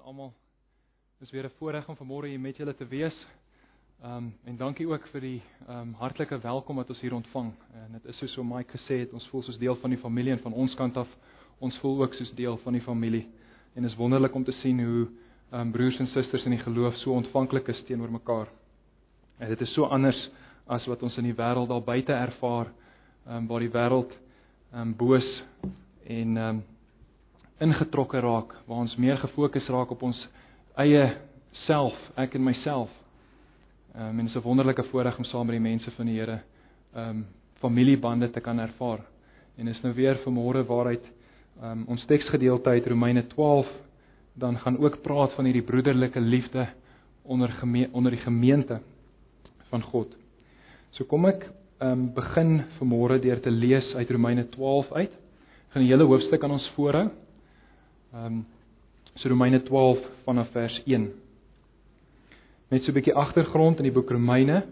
aan almal. Dis weer 'n voorreg om vanmôre hier met julle te wees. Ehm um, en dankie ook vir die ehm um, hartlike welkom wat ons hier ontvang. En dit is soos so Mike gesê het, ons voel soos deel van die familie en van ons kant af, ons voel ook soos deel van die familie. En is wonderlik om te sien hoe ehm um, broers en susters in die geloof so ontvanklik is teenoor mekaar. En dit is so anders as wat ons in die wêreld daar buite ervaar, ehm um, waar die wêreld ehm um, boos en ehm um, ingetrokke raak, waar ons meer gefokus raak op ons eie self, ek en myself. Ehm um, en dit is 'n wonderlike voorreg om saam met die mense van die Here ehm um, familiebande te kan ervaar. En is nou weer vanmôre waaruit ehm um, ons teksgedeelte uit Romeine 12 dan gaan ook praat van hierdie broederlike liefde onder onder die gemeente van God. So kom ek ehm um, begin vanmôre deur te lees uit Romeine 12 uit. Ek gaan die hele hoofstuk aan ons voorhou. Ehm um, so Romeine 12 vanaf vers 1. Net so 'n bietjie agtergrond in die boek Romeine.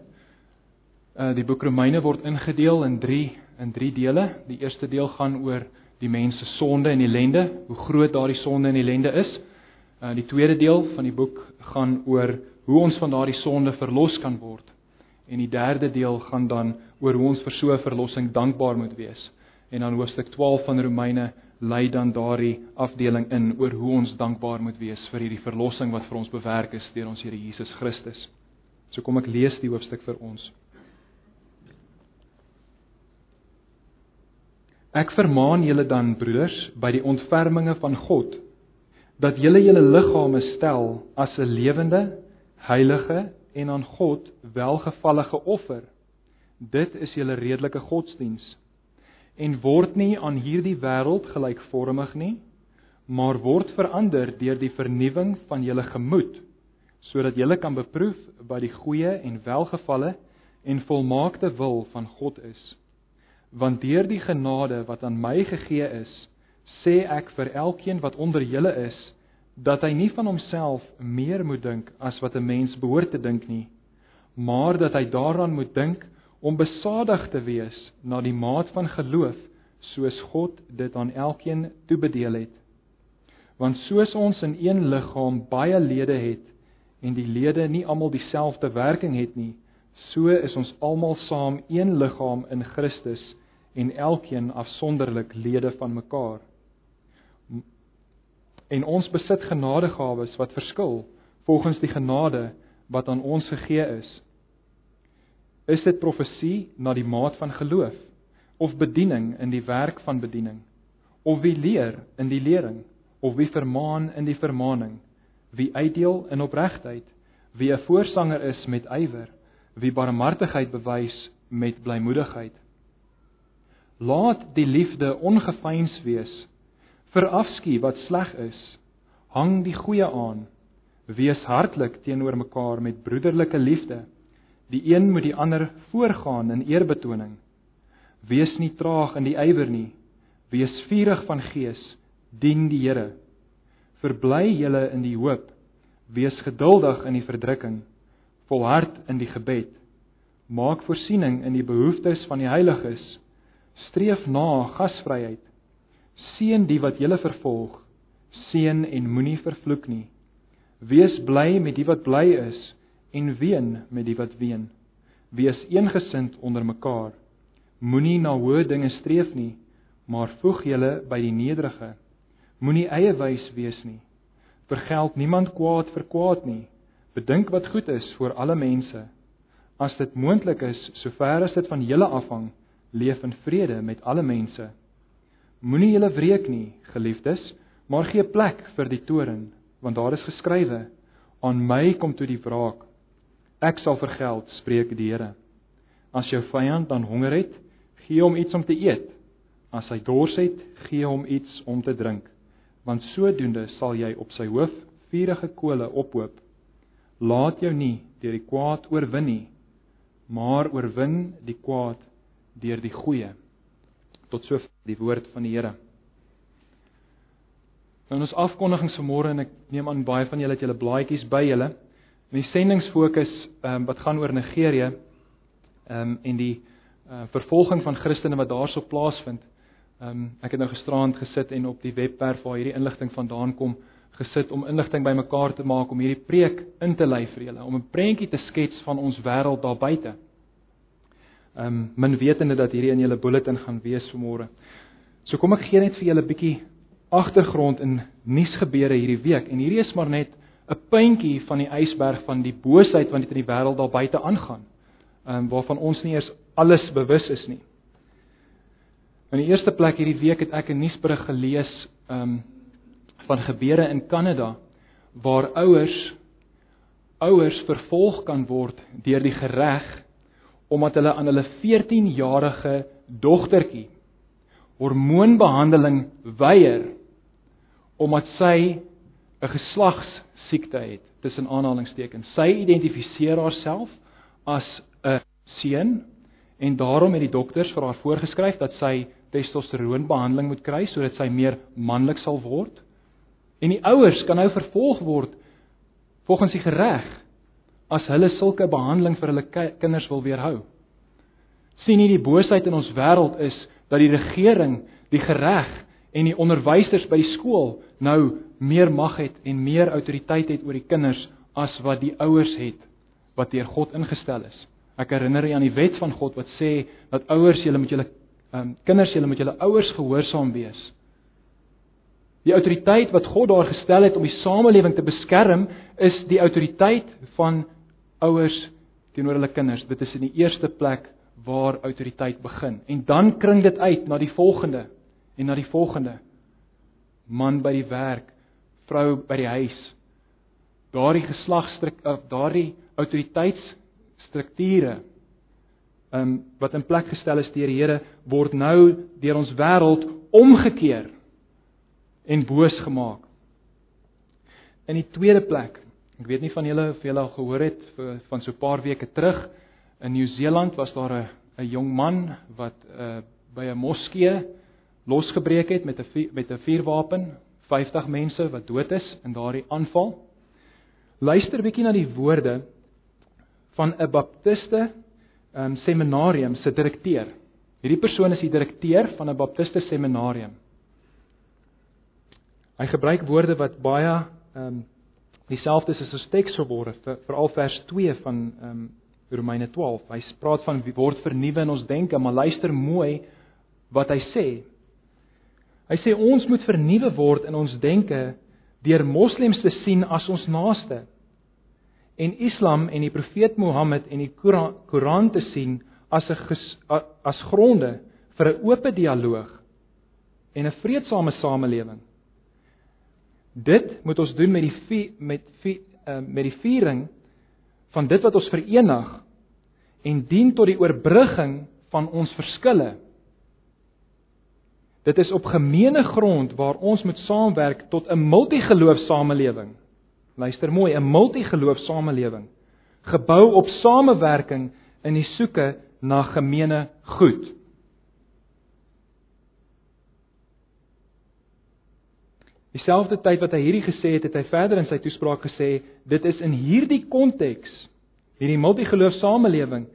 Uh die boek Romeine word ingedeel in 3 in 3 dele. Die eerste deel gaan oor die mens se sonde en ellende, hoe groot daardie sonde en ellende is. Uh die tweede deel van die boek gaan oor hoe ons van daardie sonde verlos kan word. En die derde deel gaan dan oor hoe ons vir so 'n verlossing dankbaar moet wees. En dan hoofstuk 12 van Romeine lei dan daardie afdeling in oor hoe ons dankbaar moet wees vir hierdie verlossing wat vir ons bewerk is deur ons Here Jesus Christus. So kom ek lees die hoofstuk vir ons. Ek vermaan julle dan broeders by die ontferminge van God dat julle julle liggame stel as 'n lewende, heilige en aan God welgevallige offer. Dit is julle redelike godsdiens en word nie aan hierdie wêreld gelykvormig nie, maar word verander deur die vernuwing van julle gemoed, sodat julle kan beproef wat die goeie en welgevalle en volmaakte wil van God is. Want deur die genade wat aan my gegee is, sê ek vir elkeen wat onder julle is, dat hy nie van homself meer moet dink as wat 'n mens behoort te dink nie, maar dat hy daaraan moet dink om besadig te wees na die maat van geloof soos God dit aan elkeen toebedeel het. Want soos ons in een liggaam baie lede het en die lede nie almal dieselfde werking het nie, so is ons almal saam een liggaam in Christus en elkeen afsonderlik lede van mekaar. En ons besit genadegawes wat verskil volgens die genade wat aan ons gegee is. Is dit profesie na die maat van geloof of bediening in die werk van bediening? Of wie leer in die lering of wie vermaan in die vermaaning? Wie uitdeel in opregtheid? Wie 'n voorsanger is met ywer? Wie barmhartigheid bewys met blymoedigheid? Laat die liefde ongeveins wees. Verafskie wat sleg is. Hang die goeie aan. Wees hartlik teenoor mekaar met broederlike liefde. Die een moet die ander voorgaan in eerbetoning. Wees nie traag in die ywer nie. Wees vurig van gees. Dien die Here. Verbly julle in die hoop. Wees geduldig in die verdrukking. Volhard in die gebed. Maak voorsiening in die behoeftes van die heiliges. Streef na gasvryheid. Seën die wat julle vervolg. Seën en moenie vervloek nie. Wees bly met die wat bly is en ween met die wat ween. Wees eengesind onder mekaar. Moenie na hoë dinge streef nie, maar voeg julle by die nederige. Moenie eie wys wees nie. Vergeld niemand kwaad vir kwaad nie. Bedink wat goed is vir alle mense. As dit moontlik is, sover as dit van julle afhang, leef in vrede met alle mense. Moenie julle wreek nie, geliefdes, maar gee plek vir die toorn, want daar is geskrywe: Aan my kom toe die wraak. Ek sal vergeld, spreek die Here. As jou vyand dan honger het, gee hom iets om te eet. As hy dors het, gee hom iets om te drink, want sodoende sal jy op sy hoof vuurige kole ophoop. Laat jou nie deur die kwaad oorwin nie, maar oorwin die kwaad deur die goeie. Tot so die woord van die Here. Nou ons afkondigings vanmôre en ek neem aan baie van julle het julle blaadjies by julle. Die sendingsfokus ehm um, wat gaan oor Nigerië ehm um, en die uh, vervolging van Christene wat daarso plaasvind. Ehm um, ek het nou gisterand gesit en op die webwerf waar hierdie inligting vandaan kom gesit om inligting bymekaar te maak om hierdie preek in te lei vir julle, om 'n prentjie te skets van ons wêreld daar buite. Ehm um, min wetende dat hierdie in julle bulletin gaan wees vanmôre. So kom ek gee net vir julle 'n bietjie agtergrond in nuusgebeure hierdie week en hierdie is maar net 'n puntjie van die ysberg van die boosheid wat in die wêreld daar buite aangaan. Ehm um, waarvan ons nie eers alles bewus is nie. In die eerste plek hierdie week het ek 'n nuusberig gelees ehm um, van gebeure in Kanada waar ouers ouers vervolg kan word deur die reg omdat hulle aan hulle 14-jarige dogtertjie hormoonbehandeling weier omdat sy 'n geslagssiekte het tussen aanhalingstekens. Sy identifiseer haarself as 'n seun en daarom het die dokters vir haar voorgeskryf dat sy testosteroonbehandeling moet kry sodat sy meer manlik sal word. En die ouers kan nou vervolg word volgens die reg as hulle sulke behandeling vir hulle kinders wil weerhou. sien nie die boosheid in ons wêreld is dat die regering, die reg en die onderwysers by die skool nou meer mag het en meer autoriteit het oor die kinders as wat die ouers het wat deur God ingestel is. Ek herinner jy aan die wet van God wat sê dat ouers julle moet julle um, kinders julle moet julle ouers gehoorsaam wees. Die autoriteit wat God daar gestel het om die samelewing te beskerm, is die autoriteit van ouers teenoor hulle kinders. Dit is in die eerste plek waar autoriteit begin. En dan kring dit uit na die volgende en na die volgende. Man by die werk, vrou by die huis. Daardie geslagstrik of daardie autoriteitsstrukture um, wat in plek gestel is deur die Here word nou deur ons wêreld omgekeer en boos gemaak. In die tweede plek, ek weet nie van julle of julle al gehoor het van so 'n paar weke terug in Nieu-Seeland was daar 'n 'n jong man wat uh, by 'n moskee losgebreek het met 'n met 'n vuurwapen, 50 mense wat dood is in daardie aanval. Luister bietjie na die woorde van 'n baptiste um, seminarium se direkteur. Hierdie persoon is die direkteur van 'n baptiste seminarium. Hy gebruik woorde wat baie ehm um, dieselfde is as ons teks verworde vir veral vers 2 van ehm um, Romeine 12. Hy praat van word vernuwe in ons denke, maar luister mooi wat hy sê. Hy sê ons moet vernuwe word in ons denke deur moslems te sien as ons naaste en Islam en die profeet Mohammed en die Koran, te sien as 'n as gronde vir 'n oop dialoog en 'n vredesame samelewing. Dit moet ons doen met die met uh, met die viering van dit wat ons verenig en dien tot die oorbrugging van ons verskille. Dit is op gemeene grond waar ons moet saamwerk tot 'n multigeloofsamelewing Luister mooi, 'n multigeloof samelewing gebou op samewerking in die soeke na gemeene goed. Dieselfde tyd wat hy hierdie gesê het, het hy verder in sy toespraak gesê, dit is in hierdie konteks, hierdie multigeloof samelewing,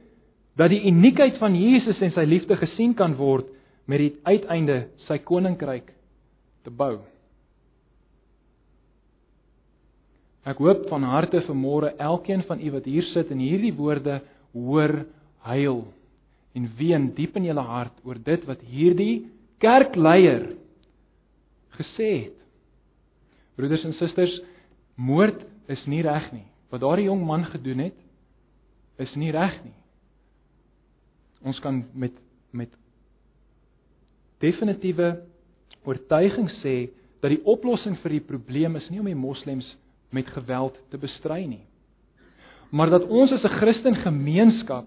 dat die uniekheid van Jesus en sy liefde gesien kan word met die uiteinde sy koninkryk te bou. Ek hoop van harte vanmôre elkeen van u wat hier sit en hierdie woorde hoor huil en ween diep in julle hart oor dit wat hierdie kerkleier gesê het. Broeders en susters, moord is nie reg nie. Wat daardie jong man gedoen het, is nie reg nie. Ons kan met met definitiewe oortuiging sê dat die oplossing vir die probleem is nie om die moslems met geweld te bestry nie. Maar dat ons as 'n Christen gemeenskap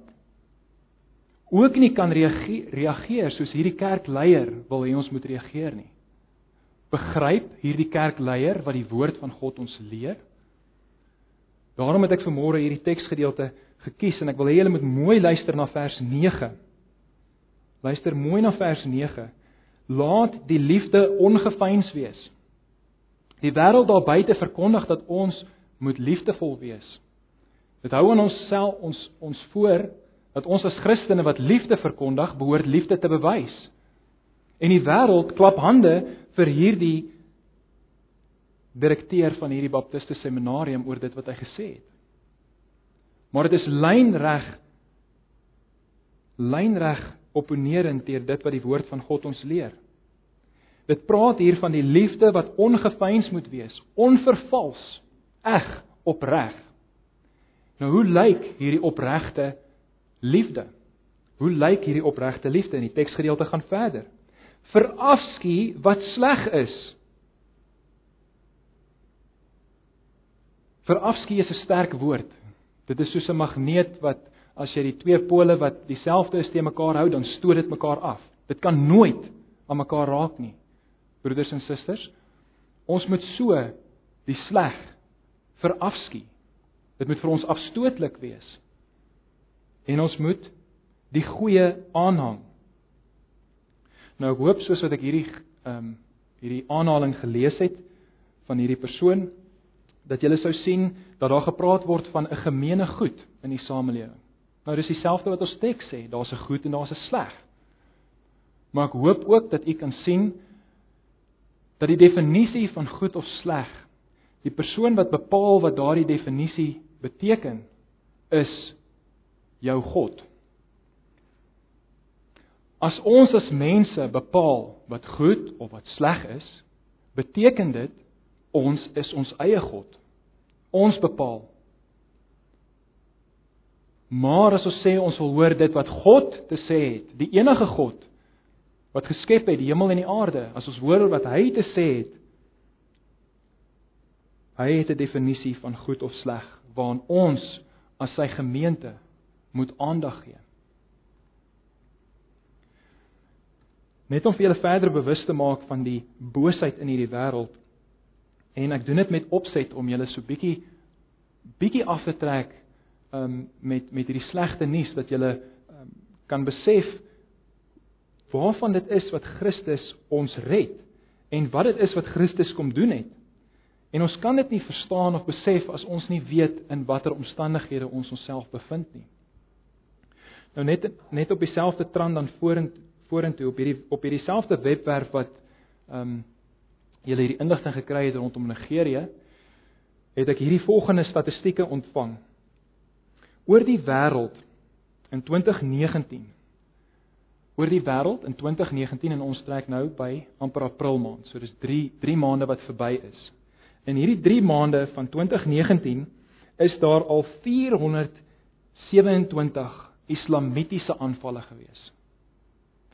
ook nie kan reageer soos hierdie kerkleier wil hê ons moet reageer nie. Begryp hierdie kerkleier wat die woord van God ons leer? Daarom het ek vanmôre hierdie teksgedeelte gekies en ek wil hê julle moet mooi luister na vers 9. Luister mooi na vers 9. Laat die liefde ongeveins wees. Die wêreld daar buite verkondig dat ons moet liefdevol wees. Dit hou aan ons self ons ons voor dat ons as Christene wat liefde verkondig, behoort liefde te bewys. En die wêreld klap hande vir hierdie direkteur van hierdie Baptiste seminarium oor dit wat hy gesê het. Maar dit is lynreg lynreg opponerend teer dit wat die woord van God ons leer. Dit praat hier van die liefde wat ongeveins moet wees, onvervals, eg, opreg. Nou hoe lyk hierdie opregte liefde? Hoe lyk hierdie opregte liefde? In die teksgedeelte gaan verder. Verafskie wat sleg is. Verafskie is 'n sterk woord. Dit is soos 'n magneet wat as jy die twee pole wat dieselfde is te mekaar hou, dan stoot dit mekaar af. Dit kan nooit aan mekaar raak nie. Broeders en susters, ons moet so die sleg verafskie. Dit moet vir ons afstootlik wees. En ons moet die goeie aanhang. Nou ek hoop soos wat ek hierdie ehm um, hierdie aanhaling gelees het van hierdie persoon dat julle sou sien dat daar gepraat word van 'n gemeene goed in die samelewing. Nou dis dieselfde wat ons teks sê, daar's 'n goed en daar's 'n sleg. Maar ek hoop ook dat u kan sien dat die definisie van goed of sleg, die persoon wat bepaal wat daardie definisie beteken, is jou God. As ons as mense bepaal wat goed of wat sleg is, beteken dit ons is ons eie God. Ons bepaal. Maar as ons sê ons wil hoor dit wat God te sê het, die enige God wat geskep het die hemel en die aarde, as ons hoor wat hy te sê het, hy het 'n definisie van goed of sleg waaraan ons as sy gemeente moet aandag gee. net om vir julle verder bewus te maak van die boosheid in hierdie wêreld. En ek doen dit met opset om julle so bietjie bietjie af te trek um met met hierdie slegte nuus dat julle um, kan besef waarvan dit is wat Christus ons red en wat dit is wat Christus kom doen het. En ons kan dit nie verstaan of besef as ons nie weet in watter omstandighede ons onsself bevind nie. Nou net net op dieselfde trant dan vorentoe vorentoe op hierdie op hierdie selfde webwerf wat ehm um, julle hierdie inligting gekry het rondom Nigerië, het ek hierdie volgende statistieke ontvang. Oor die wêreld in 2019. Oor die wêreld in 2019 en ons trek nou by amper April maand. So dis 3 3 maande wat verby is. In hierdie 3 maande van 2019 is daar al 427 islamitiese aanvalle gewees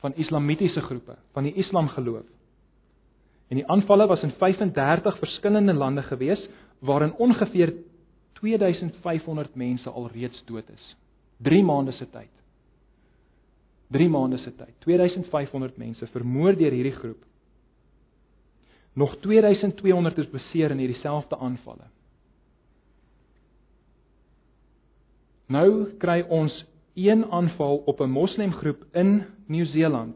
van islamitiese groepe, van die Islam geloof. En die aanvalle was in 35 verskillende lande gewees waarin ongeveer 2500 mense alreeds dood is. 3 maande se tyd. 3 maande se tyd. 2500 mense vermoor deur hierdie groep. Nog 2200 is beseer in hierdie selfde aanvalle. Nou kry ons een aanval op 'n moslemgroep in Nieu-Seeland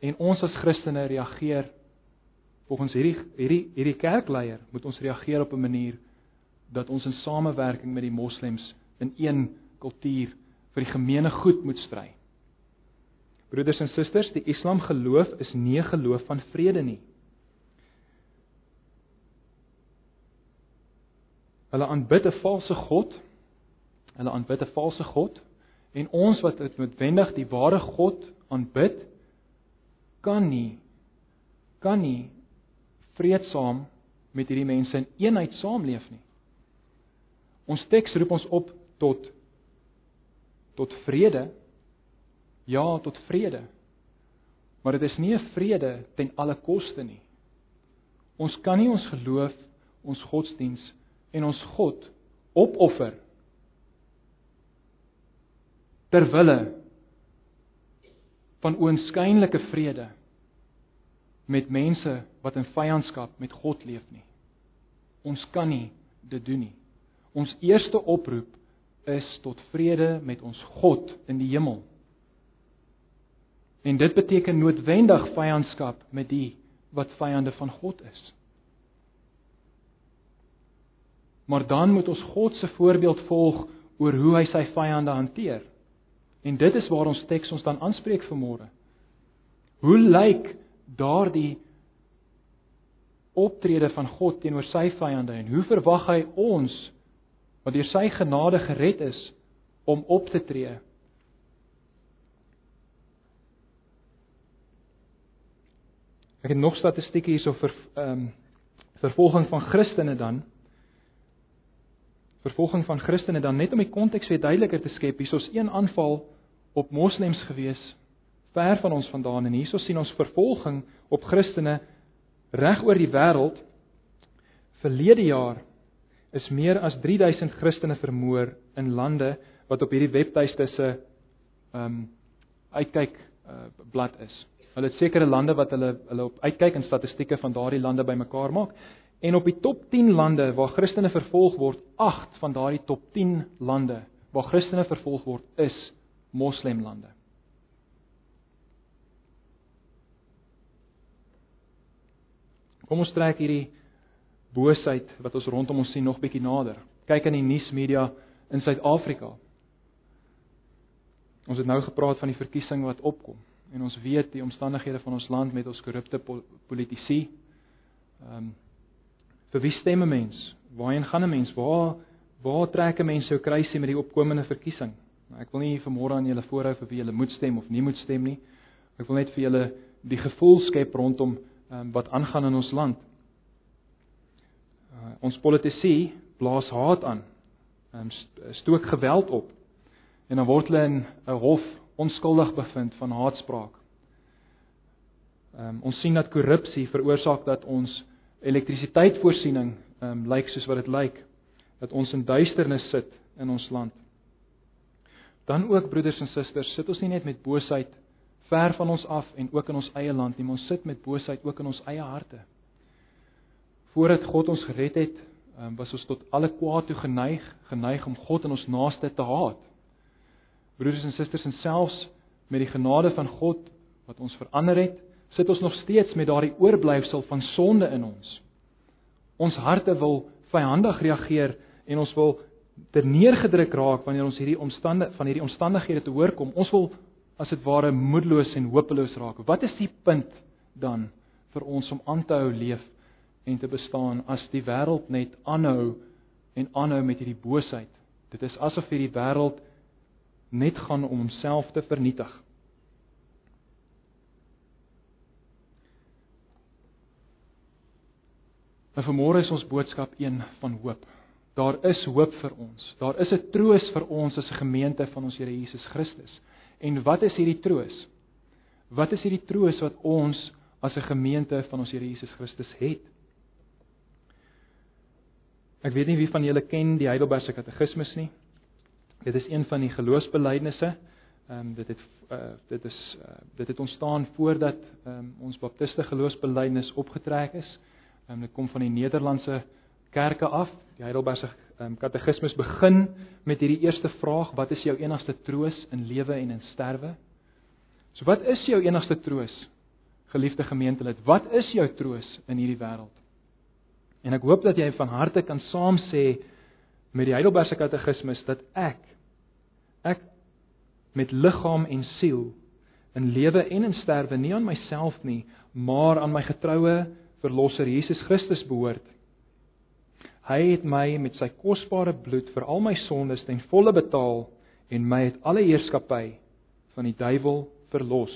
en ons as Christene reageer volgens hierdie hierdie hierdie kerkleier moet ons reageer op 'n manier dat ons in samewerking met die moslems in een kultuur vir die gemeene goed moet stry. Broeders en susters, die Islam geloof is nie 'n geloof van vrede nie. Hulle aanbid 'n valse god. Hulle aanbid 'n valse god En ons wat noodwendig die ware God aanbid, kan nie kan nie vreedsaam met hierdie mense in eenheid saamleef nie. Ons teks roep ons op tot tot vrede. Ja, tot vrede. Maar dit is nie 'n vrede ten alle koste nie. Ons kan nie ons geloof, ons godsdiens en ons God opoffer ter wille van oënskynlike vrede met mense wat in vyandskap met God leef nie. Ons kan nie dit doen nie. Ons eerste oproep is tot vrede met ons God in die hemel. En dit beteken noodwendig vyandskap met die wat vyande van God is. Maar dan moet ons God se voorbeeld volg oor hoe hy sy vyande hanteer. En dit is waar ons teks ons dan aanspreek vanmôre. Hoe lyk daardie optrede van God teenoor sy vyande en hoe verwag hy ons wat deur sy genade gered is om op te tree? Ek het nog statistieke hierso vir ehm um, vervolging van Christene dan. Vervolging van Christene dan net om die konteks weer duideliker te skep. Hierso's een aanval op moslems gewees ver van ons vandaan en hierso sien ons vervolging op Christene reg oor die wêreld. Verlede jaar is meer as 3000 Christene vermoor in lande wat op hierdie webtuiste se ehm um, uitkyk uh, blad is. Hulle het sekere lande wat hulle hulle op uitkyk en statistieke van daardie lande bymekaar maak. En op die top 10 lande waar Christene vervolg word, 8 van daardie top 10 lande waar Christene vervolg word, is moslemlande. Kom ons trek hierdie boosheid wat ons rondom ons sien nog bietjie nader. Kyk in die nuusmedia in Suid-Afrika. Ons het nou gepraat van die verkiesing wat opkom en ons weet die omstandighede van ons land met ons korrupte politici. Ehm um, vir wie stem 'n mens? Waarheen gaan 'n mens? Waar waar trek 'n mens jou kruisie met die opkomende verkiesing? Nou, ek wil nie vanmôre aan julle voorhou vir wie julle moet stem of nie moet stem nie. Ek wil net vir julle die gevoel skep rondom um, wat aangaan in ons land. Uh, ons politici blaas haat aan. Ehm um, stook geweld op. En dan word hulle in 'n hof onskuldig bevind van haatspraak. Ehm um, ons sien dat korrupsie veroorsaak dat ons elektrisiteitvoorsiening ehm um, lyk soos wat dit lyk dat ons in duisternis sit in ons land. Dan ook broeders en susters, sit ons nie net met boosheid ver van ons af en ook in ons eie land nie, maar ons sit met boosheid ook in ons eie harte. Voordat God ons gered het, um, was ons tot alle kwaad toe geneig, geneig om God en ons naaste te haat broeders en susters en selfs met die genade van God wat ons verander het, sit ons nog steeds met daardie oorblyfsel van sonde in ons. Ons harte wil vyandig reageer en ons wil terneergedruk raak wanneer ons hierdie omstandighede van hierdie omstandighede te hoor kom. Ons wil as dit ware moedeloos en hopeloos raak. Wat is die punt dan vir ons om aan te hou leef en te bestaan as die wêreld net aanhou en aanhou met hierdie boosheid? Dit is asof hierdie wêreld net gaan om homself te vernietig. Maar vanmôre is ons boodskap een van hoop. Daar is hoop vir ons. Daar is 'n troos vir ons as 'n gemeente van ons Here Jesus Christus. En wat is hierdie troos? Wat is hierdie troos wat ons as 'n gemeente van ons Here Jesus Christus het? Ek weet nie wie van julle ken die Heidelbergse Katekismes nie. Dit is een van die geloofsbelijdenisse. Ehm um, dit het uh, dit is uh, dit het ontstaan voordat um, ons baptiste geloofsbelijdenis opgetrek is. Ehm um, dit kom van die Nederlandse kerke af. Die Heidelbergse ehm um, katekismes begin met hierdie eerste vraag: Wat is jou enigste troos in lewe en in sterwe? So wat is jou enigste troos? Geliefde gemeentelid, wat is jou troos in hierdie wêreld? En ek hoop dat jy van harte kan saam sê met die Heidelbergse katekismes dat ek ek met liggaam en siel in lewe en in sterwe nie aan myself nie, maar aan my getroue verlosser Jesus Christus behoort. Hy het my met sy kosbare bloed vir al my sondes ten volle betaal en my uit alle heerskappy van die duiwel verlos.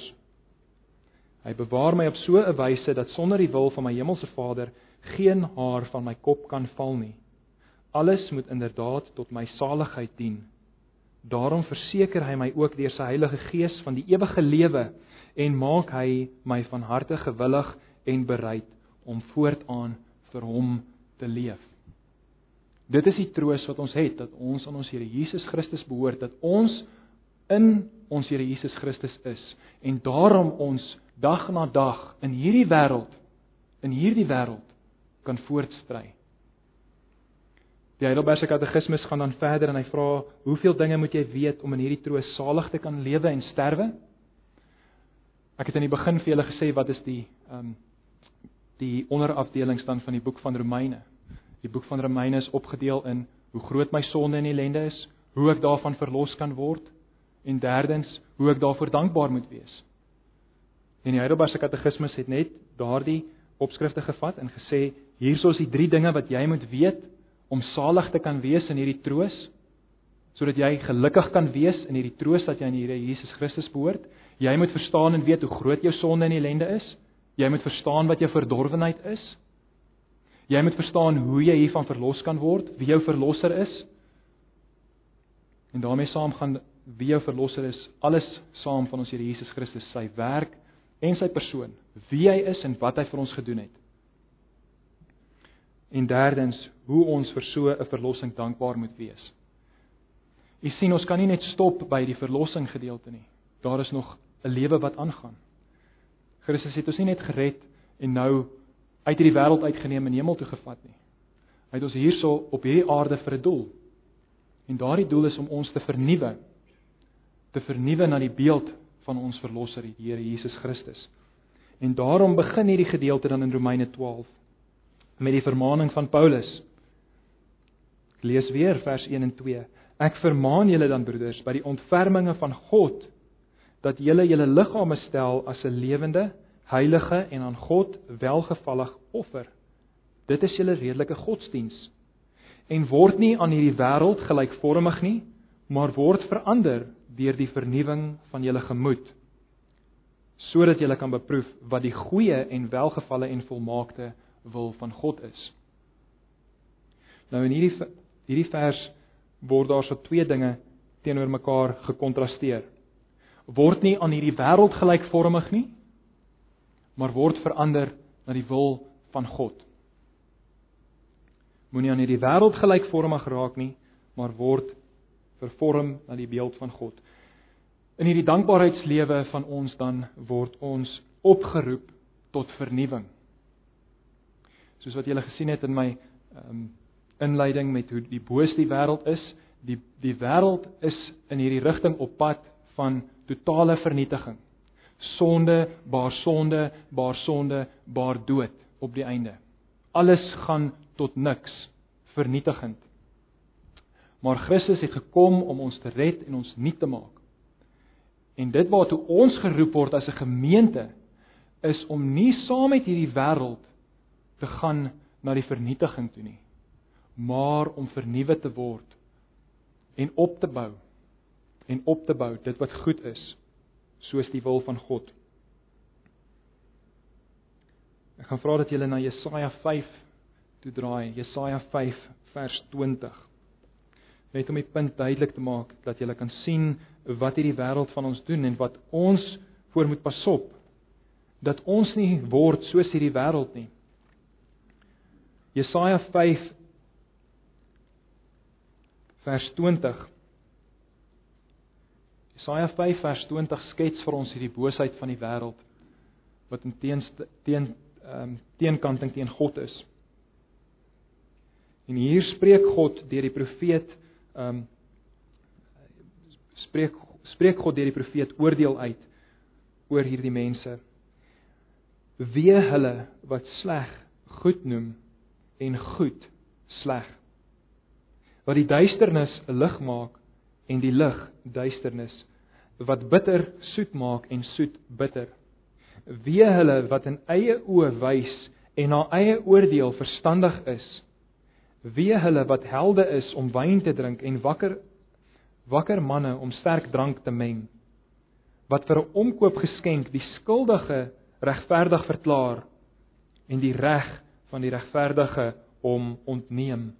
Hy bewaar my op so 'n wyse dat sonder die wil van my hemelse Vader geen haar van my kop kan val nie. Alles moet inderdaad tot my saligheid dien. Daarom verseker hy my ook deur sy Heilige Gees van die ewige lewe en maak hy my van harte gewillig en bereid om voortaan vir hom te leef. Dit is die troos wat ons het dat ons aan ons Here Jesus Christus behoort, dat ons in ons Here Jesus Christus is en daarom ons dag na dag in hierdie wêreld in hierdie wêreld kan voortstry. Die Heidelbergse Katekismes gaan dan verder en hy vra: "Hoeveel dinge moet jy weet om in hierdie troos salig te kan lewe en sterwe?" Ek het aan die begin vir julle gesê wat is die ehm um, die onderafdelings dan van die boek van Romeine. Die boek van Romeine is opgedeel in hoe groot my sonde en ellende is, hoe ek daarvan verlos kan word en derdens hoe ek daarvoor dankbaar moet wees. En die Heidelbergse Katekismes het net daardie opskrifte gevat en gesê hierso is die drie dinge wat jy moet weet om salig te kan wees in hierdie troos sodat jy gelukkig kan wees in hierdie troos dat jy aan die Here Jesus Christus behoort. Jy moet verstaan en weet hoe groot jou sonde en ellende is. Jy moet verstaan wat jou verdorwenheid is. Jy moet verstaan hoe jy hiervan verlos kan word, wie jou verlosser is. En daarmee saam gaan wie jou verlosser is, alles saam van ons Here Jesus Christus, sy werk en sy persoon, wie hy is en wat hy vir ons gedoen het. En derdens, hoe ons vir so 'n verlossing dankbaar moet wees. U sien, ons kan nie net stop by die verlossing gedeelte nie. Daar is nog 'n lewe wat aangaan. Christus het ons nie net gered en nou uit hierdie wêreld uitgeneem en hemel toe gevat nie. Hy het ons hierso op hierdie aarde vir 'n doel. En daardie doel is om ons te vernuwe. Te vernuwe na die beeld van ons verlosser, die Here Jesus Christus. En daarom begin hierdie gedeelte dan in Romeine 12 met die vermaaning van Paulus. Ek lees weer vers 1 en 2. Ek vermaan julle dan broeders by die ontferminge van God dat julle julle liggame stel as 'n lewende, heilige en aan God welgevallig offer. Dit is julle redelike godsdiens. En word nie aan hierdie wêreld gelykvormig nie, maar word verander deur die vernuwing van julle gemoed sodat julle kan beproef wat die goeie en welgevalle en volmaakte wil van God is. Nou in hierdie hierdie vers word daar so twee dinge teenoor mekaar gekontrasteer. Word nie aan hierdie wêreld gelykvormig nie, maar word verander na die wil van God. Moenie aan hierdie wêreld gelykvormig raak nie, maar word vervorm na die beeld van God. In hierdie dankbaarheidslewe van ons dan word ons opgeroep tot vernuwing soos wat julle gesien het in my ehm um, inleiding met hoe die boosste die wêreld is, die die wêreld is in hierdie rigting op pad van totale vernietiging. Sonde, baar sonde, baar sonde, baar dood op die einde. Alles gaan tot niks, vernietigend. Maar Christus het gekom om ons te red en ons nuut te maak. En dit waartoe ons geroep word as 'n gemeente is om nie saam met hierdie wêreld te gaan na die vernietiging toe nie, maar om vernuwe te word en op te bou en op te bou dit wat goed is soos die wil van God. Ek gaan vra dat julle na Jesaja 5 toe draai, Jesaja 5 vers 20. Net om die punt duidelik te maak dat julle kan sien wat hierdie wêreld van ons doen en wat ons voor moet pasop dat ons nie word soos hierdie wêreld nie. Jesaja 5 vers 20 Jesaja 5 vers 20 skets vir ons hierdie boosheid van die wêreld wat in teen teen ehm um, teenkanting teen God is. En hier spreek God deur die profeet ehm um, spreek spreek God deur die profeet oordeel uit oor hierdie mense. Wee hulle wat sleg goed noem en goed sleg. Wat die duisternis lig maak en die lig duisternis, wat bitter soet maak en soet bitter. Wee hulle wat in eie oë wys en na eie oordeel verstandig is. Wee hulle wat helde is om wyn te drink en wakker wakker manne om sterk drank te meng. Wat vir 'n omkoop geskenk die skuldige regverdig verklaar en die reg van die regverdige om ontneem.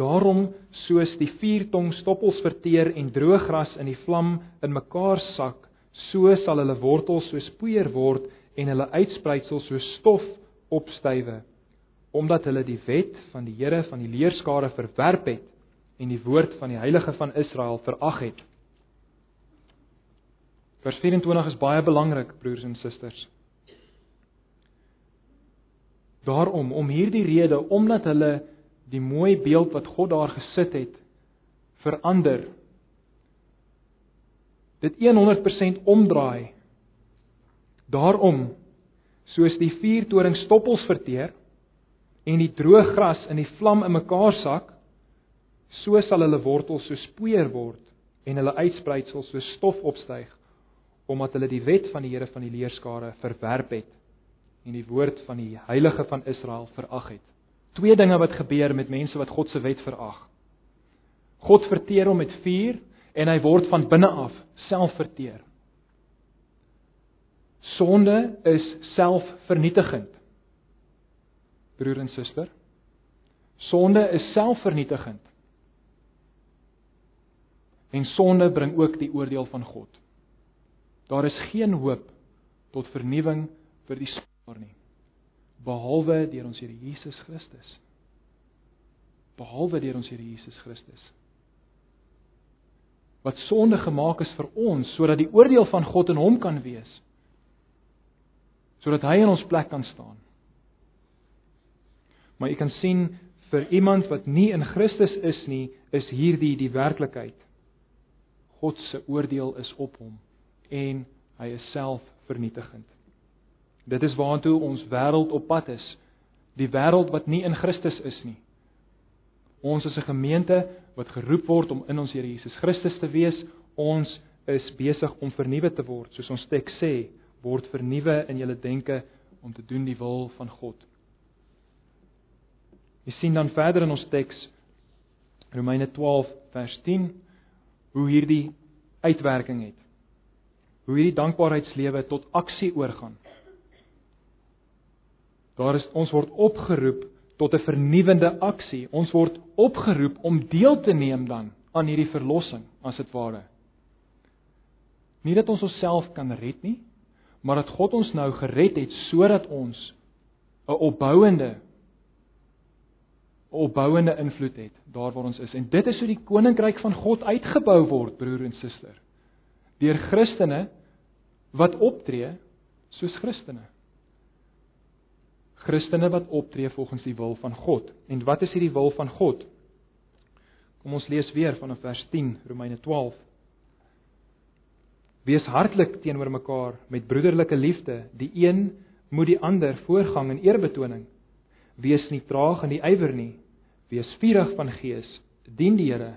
Daarom soos die vuurtong stoppels verteer en droë gras in die vlam in mekaar sak, so sal hulle wortels soos poeier word en hulle uitspruitsels soos stof opstywe, omdat hulle die wet van die Here van die leerskare verwerp het en die woord van die heilige van Israel verag het. Vers 24 is baie belangrik, broers en susters. Daarom om hierdie rede omdat hulle die mooi beeld wat God daar gesit het verander dit 100% omdraai. Daarom soos die vuurtoring stoppels verteer en die droë gras in die vlam in mekaar sak, so sal hulle wortels so spoeier word en hulle uitspruitsels so stof opstyg omdat hulle die wet van die Here van die leerskare verwerp het en die woord van die heilige van Israel verag het. Twee dinge wat gebeur met mense wat God se wet verag. God verteer hom met vuur en hy word van binne af self verteer. Sonde is selfvernietigend. Broer en suster, sonde is selfvernietigend. En sonde bring ook die oordeel van God. Daar is geen hoop tot vernuwing vir die sondaar nie behalwe deur ons Here Jesus Christus. Behalwe deur ons Here Jesus Christus. Wat sonde gemaak is vir ons sodat die oordeel van God in hom kan wees. Sodat hy in ons plek kan staan. Maar jy kan sien vir iemand wat nie in Christus is nie, is hierdie die werklikheid. God se oordeel is op hom en hy is self vernietigend. Dit is waartoe ons wêreld op pad is. Die wêreld wat nie in Christus is nie. Ons is 'n gemeente wat geroep word om in ons Here Jesus Christus te wees. Ons is besig om vernuwe te word, soos ons teks sê, word vernuwe in julle denke om te doen die wil van God. Jy sien dan verder in ons teks Romeine 12 vers 10 hoe hierdie uitwerking het. Hoe hierdie dankbaarheidslewe tot aksie oorgaan. Daar is ons word opgeroep tot 'n vernuwende aksie. Ons word opgeroep om deel te neem dan aan hierdie verlossing, as dit ware. Nie dat ons onsself kan red nie, maar dat God ons nou gered het sodat ons 'n opbouende opbouende invloed het daar waar ons is. En dit is hoe die koninkryk van God uitgebou word, broer en suster. Deur Christene wat optree soos Christene. Christene wat optree volgens die wil van God. En wat is hierdie wil van God? Kom ons lees weer vanaf vers 10 Romeine 12. Wees hartlik teenoor mekaar met broederlike liefde. Die een moet die ander voorgang in eerbetoning. Wees nie traag in die ywer nie. Wees vurig van gees. Dien die Here.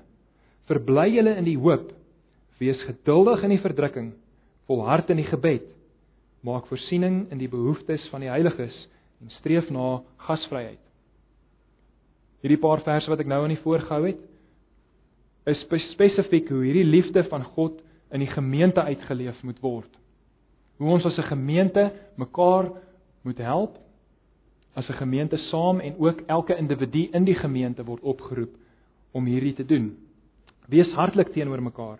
Verbly julle in die hoop. Wees geduldig in die verdrukking. Volhard in die gebed. Maak voorsiening in die behoeftes van die heiliges en streef na gasvryheid. Hierdie paar verse wat ek nou aan die voorgehou het, is spesifiek hoe hierdie liefde van God in die gemeente uitgeleef moet word. Hoe ons as 'n gemeente mekaar moet help as 'n gemeente saam en ook elke individu in die gemeente word opgeroep om hierdie te doen. Wees hartlik teenoor mekaar.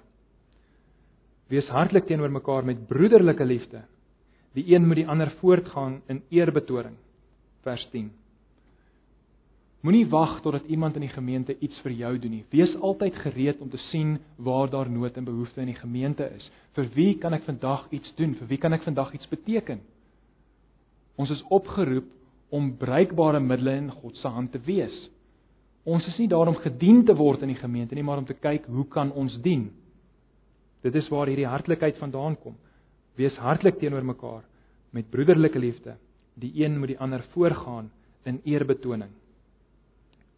Wees hartlik teenoor mekaar met broederlike liefde. Die een moet die ander voortgaan in eerbetoring. Vers 10. Moenie wag totdat iemand in die gemeente iets vir jou doen nie. Wees altyd gereed om te sien waar daar nood en behoefte in die gemeente is. Vir wie kan ek vandag iets doen? Vir wie kan ek vandag iets beteken? Ons is opgeroep om bruikbare middele in God se hand te wees. Ons is nie daar om gedien te word in die gemeente nie, maar om te kyk hoe kan ons dien. Dit is waar hierdie hartlikheid vandaan kom. Wees hartlik teenoor mekaar met broederlike liefde. Die een moet die ander voorgaan in eerbetoning.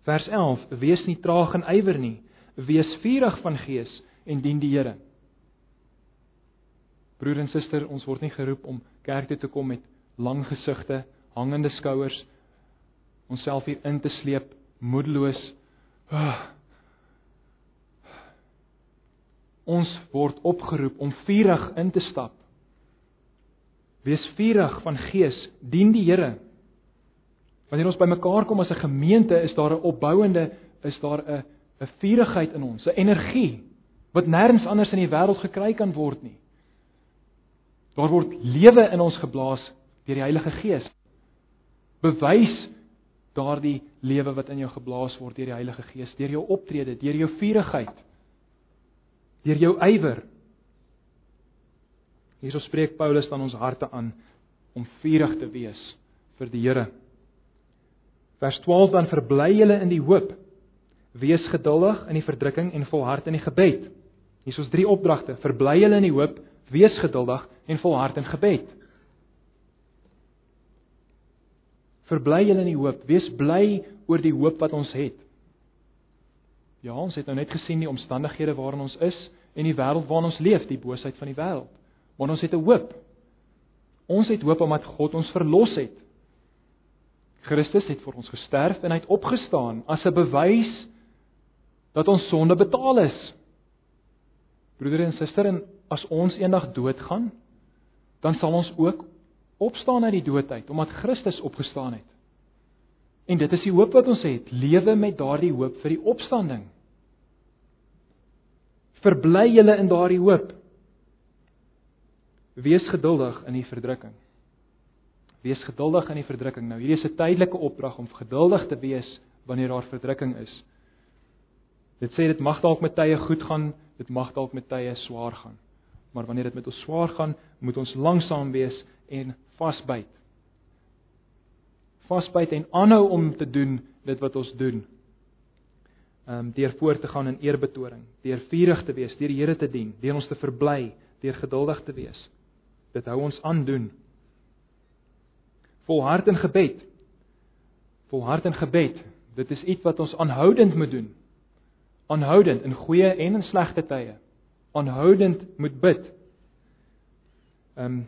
Vers 11: Wees nie traag en ywer nie, wees vurig van gees en dien die Here. Broer en suster, ons word nie geroep om kerk toe te kom met lang gesigte hangende skouers onsself hier in te sleep moedeloos ah. ons word opgeroep om vurig in te stap wees vurig van gees. Dien die Here. Wanneer ons bymekaar kom as 'n gemeente is daar 'n opbouende is daar 'n 'n vurigheid in ons 'n energie wat nêrens anders in die wêreld gekry kan word nie. Daar word lewe in ons geblaas deur die Heilige Gees. Bewys daardie lewe wat in jou geblaas word deur die Heilige Gees, deur jou optrede, deur jou vurigheid, deur jou ywer. Hierso spreek Paulus dan ons harte aan om vurig te wees vir die Here. Vers 12 dan verbly julle in die hoop. Wees geduldig in die verdrukking en volhard in die gebed. Hier is ons drie opdragte: verbly julle in die hoop, wees geduldig en volhard in gebed. Verbly julle in die hoop. Wees bly oor die hoop wat ons het. Ja, ons het nou net gesien die omstandighede waarin ons is en die wêreld waarin ons leef, die boosheid van die wêreld. Maar ons het 'n hoop. Ons het hoop omdat God ons verlos het. Christus het vir ons gesterf en hy het opgestaan as 'n bewys dat ons sonde betaal is. Broeder en suster, en as ons eendag doodgaan, dan sal ons ook opstaan uit die dood uit omdat Christus opgestaan het. En dit is die hoop wat ons het, lewe met daardie hoop vir die opstanding. Verbly julle in daardie hoop. Wees geduldig in die verdrukking. Wees geduldig in die verdrukking. Nou hierdie is 'n tydelike opdrag om geduldig te wees wanneer daar verdrukking is. Dit sê dit mag dalk met tye goed gaan, dit mag dalk met tye swaar gaan. Maar wanneer dit met ons swaar gaan, moet ons langsaam wees en vasbyt. Vasbyt en aanhou om te doen dit wat ons doen. Ehm um, deur voort te gaan in eerbetoning, deur vurig te wees, deur die Here te dien, deur ons te verbly, deur geduldig te wees. Dit hou ons aan doen. Volhard in gebed. Volhard in gebed. Dit is iets wat ons aanhoudend moet doen. Aanhoudend in goeie en in slegte tye. Aanhoudend moet bid. Ehm um,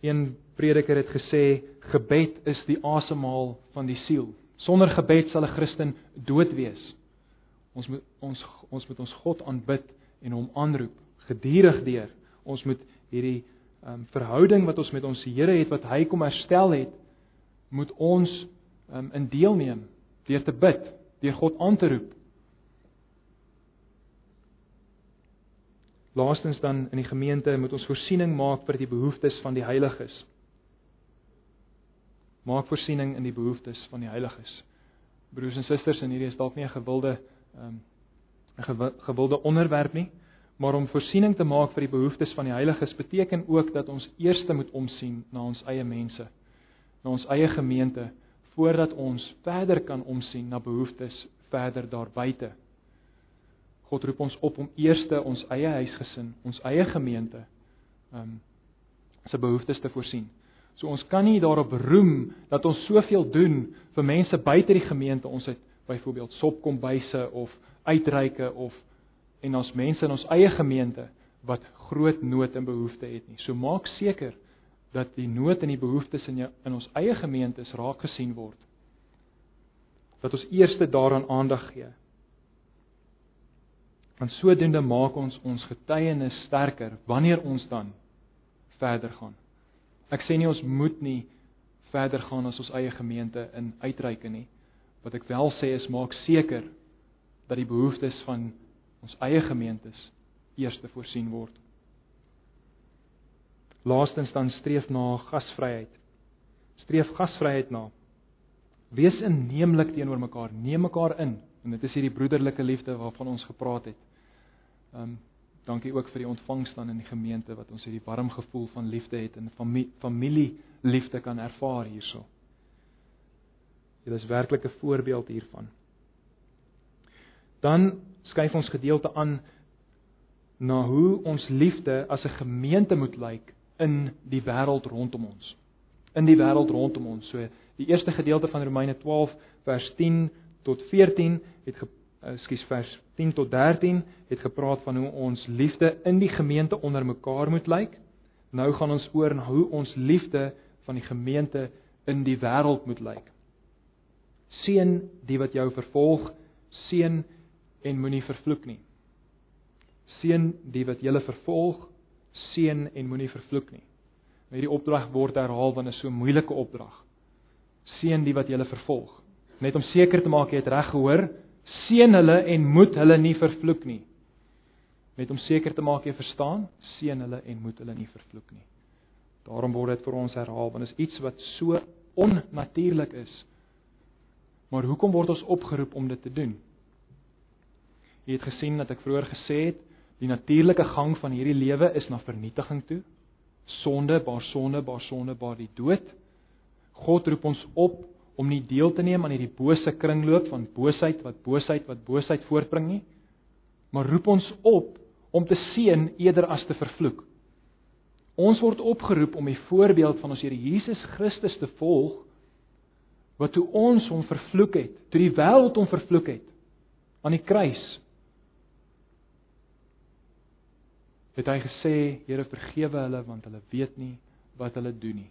Een prediker het gesê gebed is die asemhaal van die siel. Sonder gebed sal 'n Christen dood wees. Ons moet ons ons moet ons God aanbid en hom aanroep gedurig deur. Ons moet hierdie um, verhouding wat ons met ons Here het wat hy kom herstel het, moet ons um, in deelneem deur te bid, deur God aan te roep. Laastens dan in die gemeente moet ons voorsiening maak vir die behoeftes van die heiliges. Maak voorsiening in die behoeftes van die heiliges. Broers en susters, en hierdie is dalk nie 'n gewilde ehm, 'n um, gewilde onderwerp nie, maar om voorsiening te maak vir die behoeftes van die heiliges beteken ook dat ons eers moet omsien na ons eie mense, na ons eie gemeente voordat ons verder kan omsien na behoeftes verder daar buite. God roep ons op om eers ons eie huisgesin, ons eie gemeente um se behoeftes te voorsien. So ons kan nie daarop roem dat ons soveel doen vir mense buite die gemeente. Ons het byvoorbeeld sopkombuise of uitreike of en ons mense in ons eie gemeente wat groot nood en behoefte het nie. So maak seker dat die nood en die behoeftes in jou in ons eie gemeentes raak gesien word. Dat ons eers daaraan aandag gee. Want sodoende maak ons ons getuienis sterker wanneer ons dan verder gaan. Ek sê nie ons moet nie verder gaan as ons eie gemeente in uitreike nie. Wat ek wel sê is maak seker dat die behoeftes van ons eie gemeentes eers te voorsien word. Laastens dan streef na gasvryheid. Streef gasvryheid na. Wees inneemlik teenoor mekaar, neem mekaar in en dit is hierdie broederlike liefde waarvan ons gepraat het. Um, dankie ook vir die ontvangs dan in die gemeente wat ons hierdie warm gevoel van liefde het en familie familie liefde kan ervaar hierso. Dit is werklik 'n voorbeeld hiervan. Dan skuif ons gedeelte aan na hoe ons liefde as 'n gemeente moet lyk in die wêreld rondom ons. In die wêreld rondom ons. So die eerste gedeelte van Romeine 12 vers 10 tot 14 het ekskuus vers 10 tot 13 het gepraat van hoe ons liefde in die gemeente onder mekaar moet lyk. Nou gaan ons oor na hoe ons liefde van die gemeente in die wêreld moet lyk. Seën die wat jou vervolg, seën en moenie vervloek nie. Seën die wat julle vervolg, seën en moenie vervloek nie. Hierdie opdrag word herhaal want dit is so 'n moeilike opdrag. Seën die wat julle vervolg. Net om seker te maak jy het reg gehoor, seën hulle en moet hulle nie vervloek nie. Net om seker te maak jy verstaan, seën hulle en moet hulle nie vervloek nie. Daarom word dit vir ons herhaal want dit is iets wat so onnatuurlik is. Maar hoekom word ons opgeroep om dit te doen? Jy het gesien dat ek vroeër gesê het, die natuurlike gang van hierdie lewe is na vernietiging toe. Sonde, baar sonde, baar sonde, baar die dood. God roep ons op om nie deel te neem aan hierdie bose kringloop van boosheid wat boosheid wat boosheid voortbring nie, maar roep ons op om te seën eerder as te vervloek. Ons word opgeroep om die voorbeeld van ons Here Jesus Christus te volg wat toe ons hom vervloek het, toe die wêreld hom vervloek het aan die kruis. Het hy gesê, Here vergewe hulle want hulle weet nie wat hulle doen nie.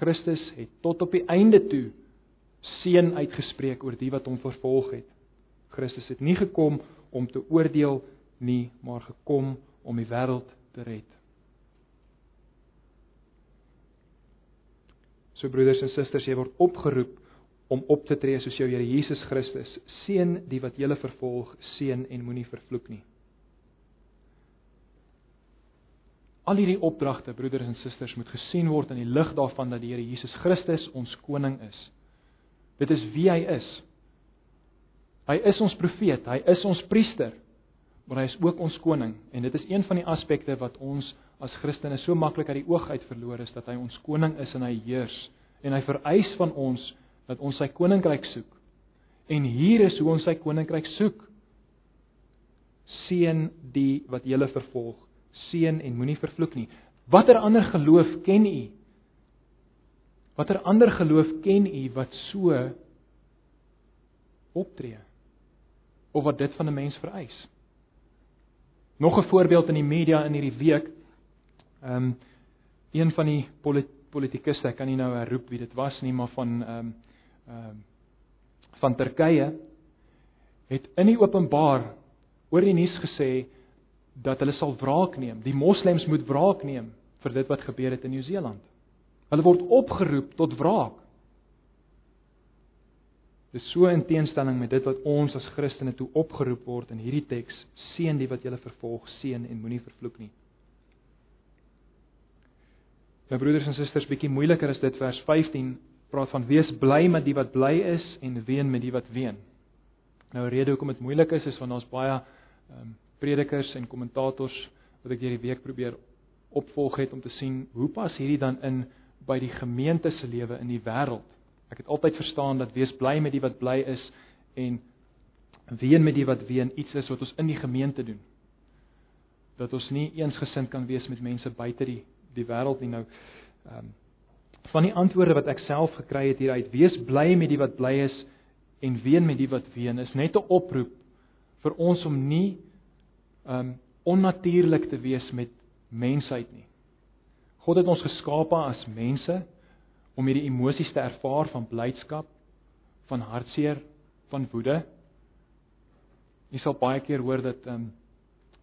Christus het tot op die einde toe seën uitgespreek oor die wat hom vervolg het. Christus het nie gekom om te oordeel nie, maar gekom om die wêreld te red. So broeders en susters, jy word opgeroep om op te tree soos jou Here Jesus Christus. Seën die wat julle vervolg, seën en moenie vervloek nie. Al hierdie opdragte, broeders en susters, moet gesien word in die lig daarvan dat die Here Jesus Christus ons koning is. Dit is wie hy is. Hy is ons profeet, hy is ons priester, maar hy is ook ons koning en dit is een van die aspekte wat ons as Christene so maklik uit die oog uit verloor is dat hy ons koning is en hy heers en hy vereis van ons dat ons sy koninkryk soek. En hier is hoe ons sy koninkryk soek. Seën die wat julle vervolg. Seën en moenie vervloek nie. Watter ander geloof ken u? Watter ander geloof ken u wat so optree? Of wat dit van 'n mens vereis? Nog 'n voorbeeld in die media in hierdie week. Ehm um, een van die politikuste, ek kan nie nou herroep wie dit was nie, maar van ehm um, ehm uh, van Turkye het in die openbaar oor die nuus gesê dat hulle sal wraak neem. Die moslems moet wraak neem vir dit wat gebeur het in Nieu-Seeland. Hulle word opgeroep tot wraak. Dis so in teenstelling met dit wat ons as Christene toe opgeroep word in hierdie teks: seën die wat julle vervolg, seën en moenie vervloek nie. Nou broeders en susters, bietjie moeiliker is dit vers 15 praat van wees bly met die wat bly is en ween met die wat ween. Nou rede hoekom dit moeilik is is want ons baie ehm um, predikers en kommentators wat ek hierdie week probeer opvolg het om te sien hoe pas hierdie dan in by die gemeente se lewe in die wêreld. Ek het altyd verstaan dat wees bly met die wat bly is en ween met die wat ween iets is wat ons in die gemeente doen. Dat ons nie eensgesind kan wees met mense buite die die wêreld nie nou ehm um, van die antwoorde wat ek self gekry het hieruit, wees bly met die wat bly is en ween met die wat ween, is net 'n oproep vir ons om nie um onnatuurlik te wees met mensheid nie. God het ons geskape as mense om hierdie emosies te ervaar van blydskap, van hartseer, van woede. Jy sal baie keer hoor dat um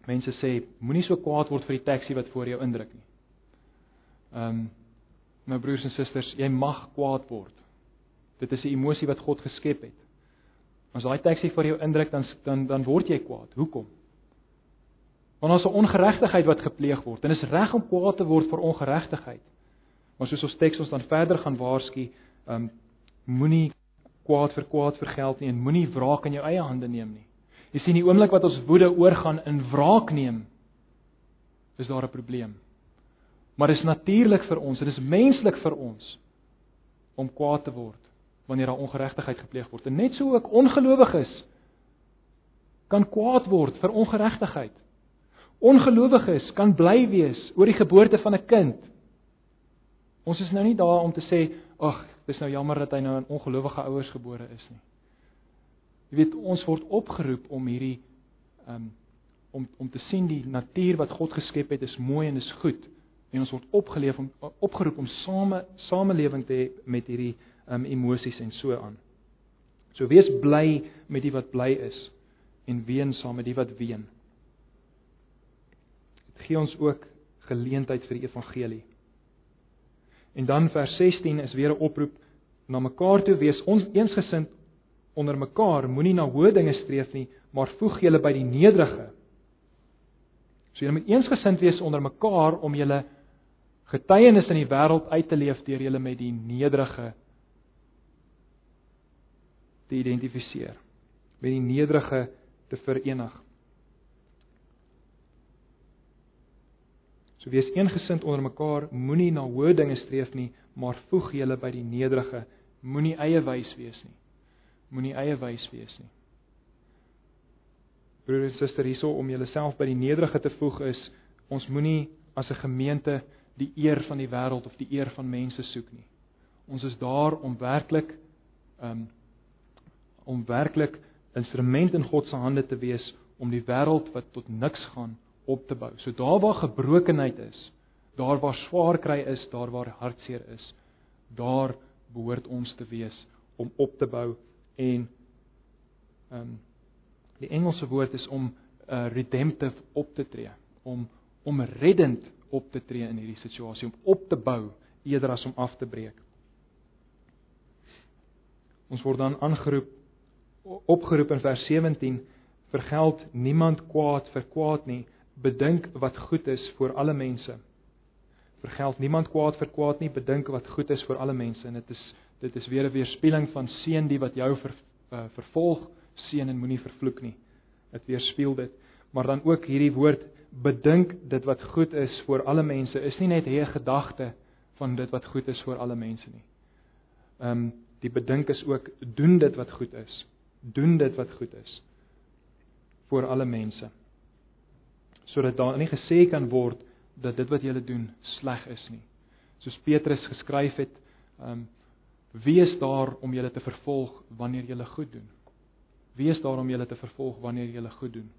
mense sê moenie so kwaad word vir die taxi wat voor jou indruk nie. Um my broers en susters, jy mag kwaad word. Dit is 'n emosie wat God geskep het. As daai teksie vir jou indruk dan dan dan word jy kwaad. Hoekom? Want ons 'n ongeregtigheid wat gepleeg word en is reg om kwaad te word vir ongeregtigheid. Maar soos ons teks ons dan verder gaan waarsku, um moenie kwaad vir kwaad vergeld nie en moenie wraak in jou eie hande neem nie. Jy sien die oomblik wat ons woede oorgaan in wraak neem, is daar 'n probleem. Maar dit is natuurlik vir ons, dit is menslik vir ons om kwaad te word wanneer daar ongeregtigheid gepleeg word. En net so ook ongelowiges kan kwaad word vir ongeregtigheid. Ongelowiges kan bly wees oor die geboorte van 'n kind. Ons is nou nie daar om te sê, "Ag, dis nou jammer dat hy nou aan ongelowige ouers gebore is nie." Jy weet, ons word opgeroep om hierdie um om om te sien die natuur wat God geskep het is mooi en is goed en ons word opgeleef om opgeroep om same samelewing te hê met hierdie um, emosies en so aan. So wees bly met die wat bly is en ween saam met die wat ween. Gee ons ook geleentheid vir die evangelie. En dan vers 16 is weer 'n oproep na mekaar toe wees ons eensgesind onder mekaar moenie na hoë dinge streef nie maar voeg julle by die nederige so julle moet eensgesind wees onder mekaar om julle getuienis in die wêreld uit te leef deur julle met die nederige te identifiseer, met die nederige te verenig. So wees eengesind onder mekaar, moenie na hoë dinge streef nie, maar voeg julle by die nederige, moenie eie wys wees nie. Moenie eie wys wees nie. Broer en suster, hierso om julleself by die nederige te voeg is, ons moenie as 'n gemeente die eer van die wêreld of die eer van mense soek nie. Ons is daar om werklik um om werklik instrument in God se hande te wees om die wêreld wat tot niks gaan op te bou. So daar waar gebrokenheid is, daar waar swaar kry is, daar waar hartseer is, daar behoort ons te wees om op te bou en ehm um, die Engelse woord is om uh, redemptive op te tree, om om reddend op te tree in hierdie situasie, om op te bou eerder as om af te breek. Ons word dan aangeroep opgeroep in vers 17 vergeld niemand kwaad vir kwaad nie bedink wat goed is vir alle mense. Vergeld niemand kwaad vir kwaad nie. Bedink wat goed is vir alle mense. En dit is dit is weer 'n weerspieëling van seën die wat jou ver, uh, vervolg. Seën en moenie vervloek nie. Dit weerspieël dit. Maar dan ook hierdie woord bedink dit wat goed is vir alle mense is nie net 'n gedagte van dit wat goed is vir alle mense nie. Ehm um, die bedink is ook doen dit wat goed is. Doen dit wat goed is vir alle mense sodat daar nie gesê kan word dat dit wat julle doen sleg is nie. Soos Petrus geskryf het um wees daar om julle te vervolg wanneer julle goed doen. Wees daar om julle te vervolg wanneer julle goed doen.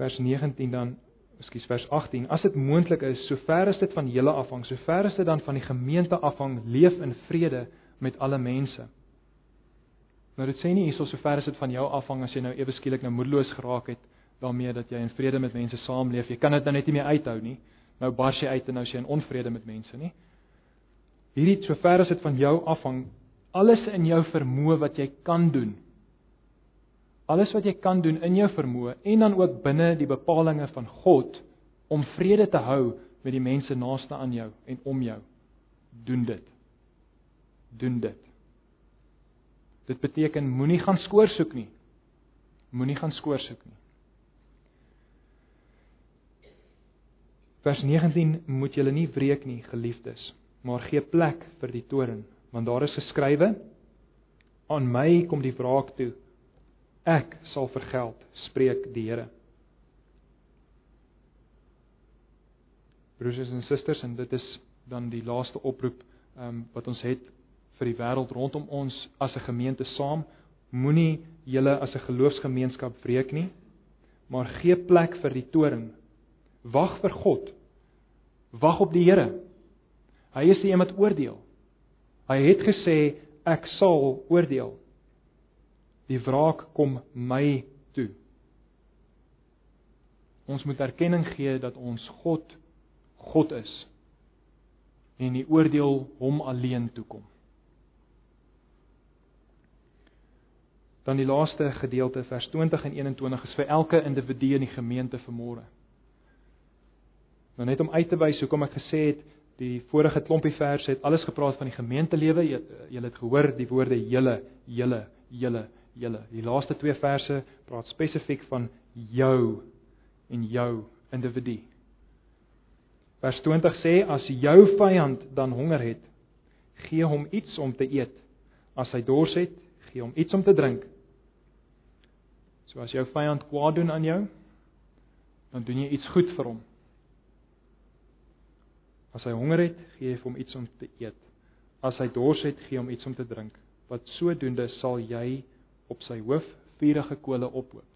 Vers 19 dan ekskuus vers 18 as dit moontlik is sover as dit van julle afhang sover as dit dan van die gemeente afhang leef in vrede met alle mense. Nou dit sê nie hierso sover as dit van jou afhang as jy nou ewe skielik nou moedeloos geraak het daarmee dat jy in vrede met mense saamleef. Jy kan dit nou net nie meer uithou nie. Nou bars jy uit en nou sê jy in onvrede met mense nie. Hierdie sover as dit van jou afhang, alles in jou vermoë wat jy kan doen. Alles wat jy kan doen in jou vermoë en dan ook binne die bepalinge van God om vrede te hou met die mense naaste aan jou en om jou. Doen dit doen dit. Dit beteken moenie gaan skoor soek nie. Moenie gaan skoor soek nie. Vers 19 moet julle nie wreek nie, geliefdes, maar gee plek vir die toorn, want daar is geskrywe: Aan my kom die wraak toe. Ek sal vergeld, spreek die Here. Broers en susters, en dit is dan die laaste oproep um, wat ons het vir die wêreld rondom ons as 'n gemeente saam. Moenie julle as 'n geloofsgemeenskap breek nie, maar gee plek vir die toring. Wag vir God. Wag op die Here. Hy is die een wat oordeel. Hy het gesê ek sal oordeel. Die wraak kom my toe. Ons moet erkenning gee dat ons God God is en die oordeel hom alleen toekom. Dan die laaste gedeelte vers 20 en 21 is vir elke individu in die gemeente vanmôre. Nou net om uit te wys hoekom ek gesê het die vorige klompie verse het alles gepraat van die gemeentelewe. Jy het gehoor die woorde julle, julle, julle, julle. Die laaste twee verse praat spesifiek van jou en jou individu. Vers 20 sê as jou vyand dan honger het, gee hom iets om te eet. As hy dors het, gee hom iets om te drink. So as jou vyand kwaad doen aan jou, dan doen jy iets goed vir hom. As hy honger het, gee jy hom iets om te eet. As hy dors het, gee hom iets om te drink. Wat sodoende sal jy op sy hoof vuurige kole ophoop.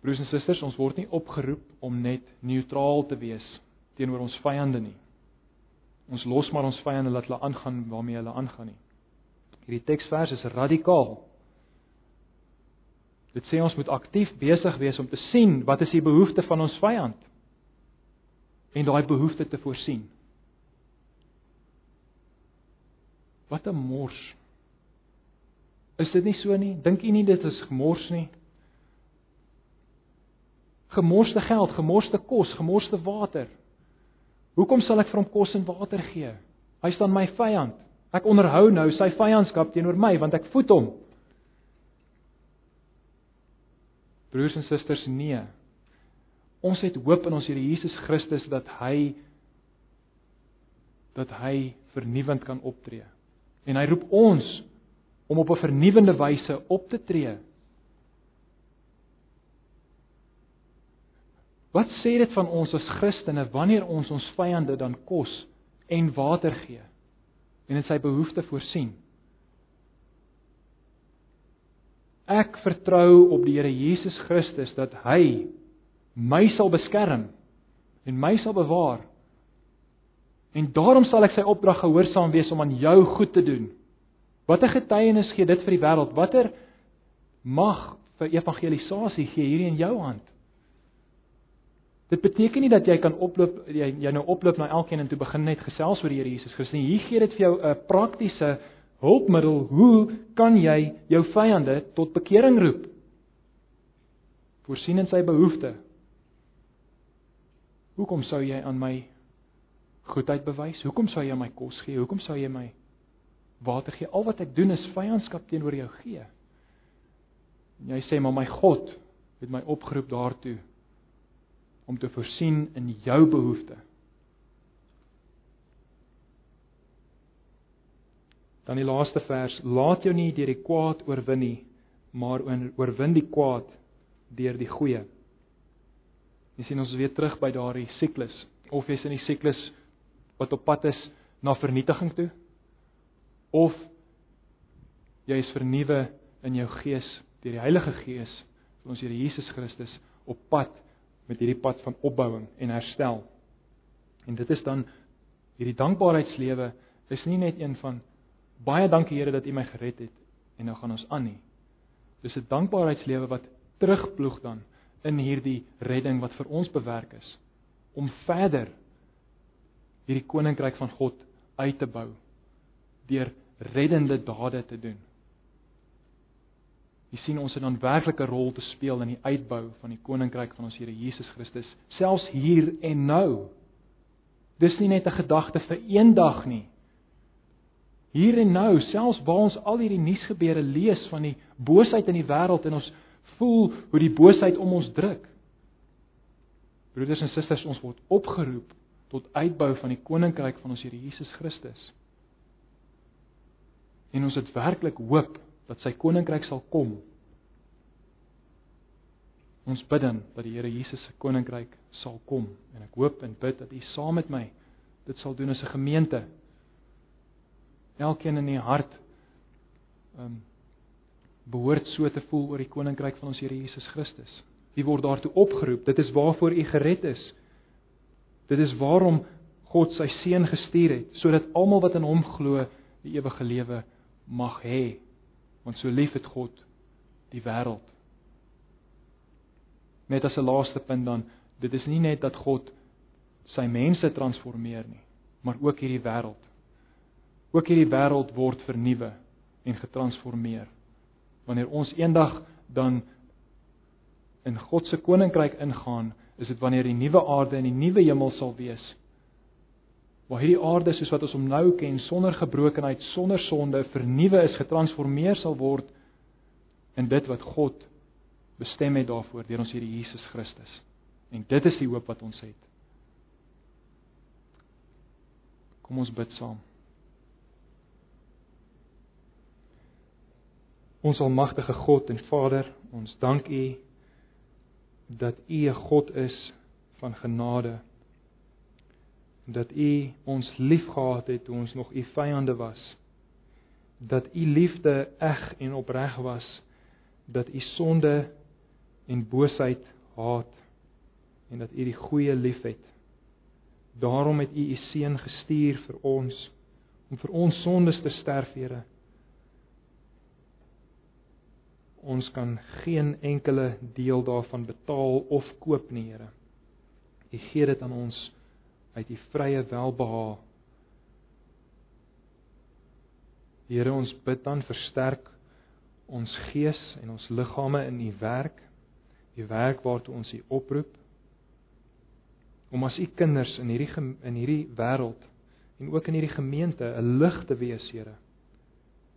Broers en susters, ons word nie opgeroep om net neutraal te wees teenoor ons vyande nie. Ons los maar ons vyande laat hulle aangaan waarmee hulle aangaan nie. Hierdie teksvers is radikaal. Dit sê ons moet aktief besig wees om te sien wat is die behoefte van ons vyand en daai behoefte te voorsien. Wat 'n mors. Is dit nie so nie? Dink u nie dit is gemors nie? Gemorste geld, gemorste kos, gemorste water. Hoekom sal ek vir hom kos en water gee? Hy staan my vyand. Ek onderhou nou sy vyandskap teenoor my want ek voed hom. Broers en susters, nee. Ons het hoop in ons Here Jesus Christus dat hy dat hy vernuwend kan optree. En hy roep ons om op 'n vernuwende wyse op te tree. Wat sê dit van ons as Christene wanneer ons ons vyande dan kos en water gee? En in sy behoeftes voorsien. Ek vertrou op die Here Jesus Christus dat hy my sal beskerm en my sal bewaar. En daarom sal ek sy opdrag gehoorsaam wees om aan jou goed te doen. Watter getuienis gee dit vir die wêreld? Watter mag vir evangelisasie gee hierdie in jou hand? Dit beteken nie dat jy kan oploop jy, jy nou oploop na elkeen en toe begin net gesels oor die Here Jesus Christus nie. Hier gee dit vir jou 'n praktiese hulpmiddel. Hoe kan jy jou vyande tot bekering roep? Voorsien in sy behoeftes. Hoekom sou jy aan my goedheid bewys? Hoekom sou jy my kos gee? Hoekom sou jy my water gee? Al wat ek doen is vyandskap teenoor jou gee. En jy sê maar my God het my opgeroep daartoe om te voorsien in jou behoeftes. Dan die laaste vers: Laat jou nie deur die kwaad oorwin nie, maar oorwin die kwaad deur die goeie. Jy sien ons weer terug by daardie siklus. Of jy's in die siklus wat op pad is na vernietiging toe, of jy is vernuwe in jou gees deur die Heilige Gees, ons Here Jesus Christus op pad met hierdie pad van opbouing en herstel. En dit is dan hierdie dankbaarheidslewe is nie net een van baie dankie Here dat U my gered het en nou gaan ons aan nie. Dis 'n dankbaarheidslewe wat terugploeg dan in hierdie redding wat vir ons bewerk is om verder hierdie koninkryk van God uit te bou deur reddende dade te doen. Jy sien ons het dan werklik 'n rol te speel in die uitbou van die koninkryk van ons Here Jesus Christus, selfs hier en nou. Dis nie net 'n gedagte vir eendag nie. Hier en nou, selfs waar ons al hierdie nuusgebeure lees van die boosheid in die wêreld en ons voel hoe die boosheid om ons druk. Broeders en susters, ons word opgeroep tot uitbou van die koninkryk van ons Here Jesus Christus. En ons het werklik hoop dat sy koninkryk sal kom. Ons bid dan dat die Here Jesus se koninkryk sal kom en ek hoop en bid dat u saam met my dit sal doen as 'n gemeente. Elkeen in die hart ehm um, behoort so te voel oor die koninkryk van ons Here Jesus Christus. U word daartoe opgeroep. Dit is waarvoor u gered is. Dit is waarom God sy seun gestuur het sodat almal wat in hom glo die ewige lewe mag hê want so lief het God die wêreld. Net as 'n laaste punt dan, dit is nie net dat God sy mense transformeer nie, maar ook hierdie wêreld. Ook hierdie wêreld word vernuwe en getransformeer. Wanneer ons eendag dan in God se koninkryk ingaan, is dit wanneer die nuwe aarde en die nuwe hemel sal wees waar hierdie aarde soos wat ons hom nou ken sonder gebrokenheid, sonder sonde, vernuwe is, getransformeer sal word in dit wat God bestem het daarvoor deur ons Here Jesus Christus. En dit is die hoop wat ons het. Kom ons bid saam. Ons almagtige God en Vader, ons dank U dat U 'n God is van genade dat U ons liefgehad het toe ons nog U vyande was. Dat U liefde eg en opreg was. Dat U sonde en boosheid haat en dat U die goeie liefhet. Daarom het U U seun gestuur vir ons om vir ons sondes te sterf, Here. Ons kan geen enkele deel daarvan betaal of koop nie, Here. U gee dit aan ons uit die vrye welbehae. Here ons bid dan versterk ons gees en ons liggame in u werk, die werk waartoe ons u oproep om as u kinders in hierdie in hierdie wêreld en ook in hierdie gemeente 'n lig te wees, Here.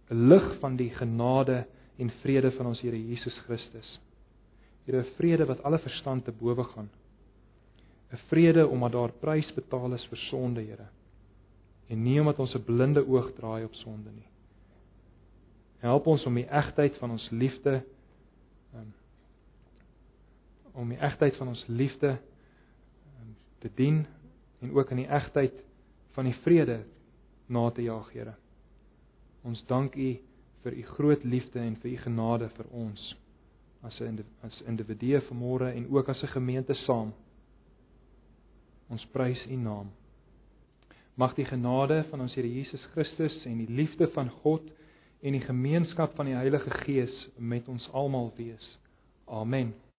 'n Lig van die genade en vrede van ons Here Jesus Christus. Here, vrede wat alle verstand te bowe gaan. 'n vrede omdat daar prys betaal is vir sonde, Here. En nie omdat ons 'n blinde oog draai op sonde nie. Help ons om die egtheid van ons liefde um, om die egtheid van ons liefde um, te dien en ook in die egtheid van die vrede na te jaag, Here. Ons dank U vir u groot liefde en vir u genade vir ons as 'n as individue vanmôre en ook as 'n gemeente saam. Ons prys u naam. Mag die genade van ons Here Jesus Christus en die liefde van God en die gemeenskap van die Heilige Gees met ons almal wees. Amen.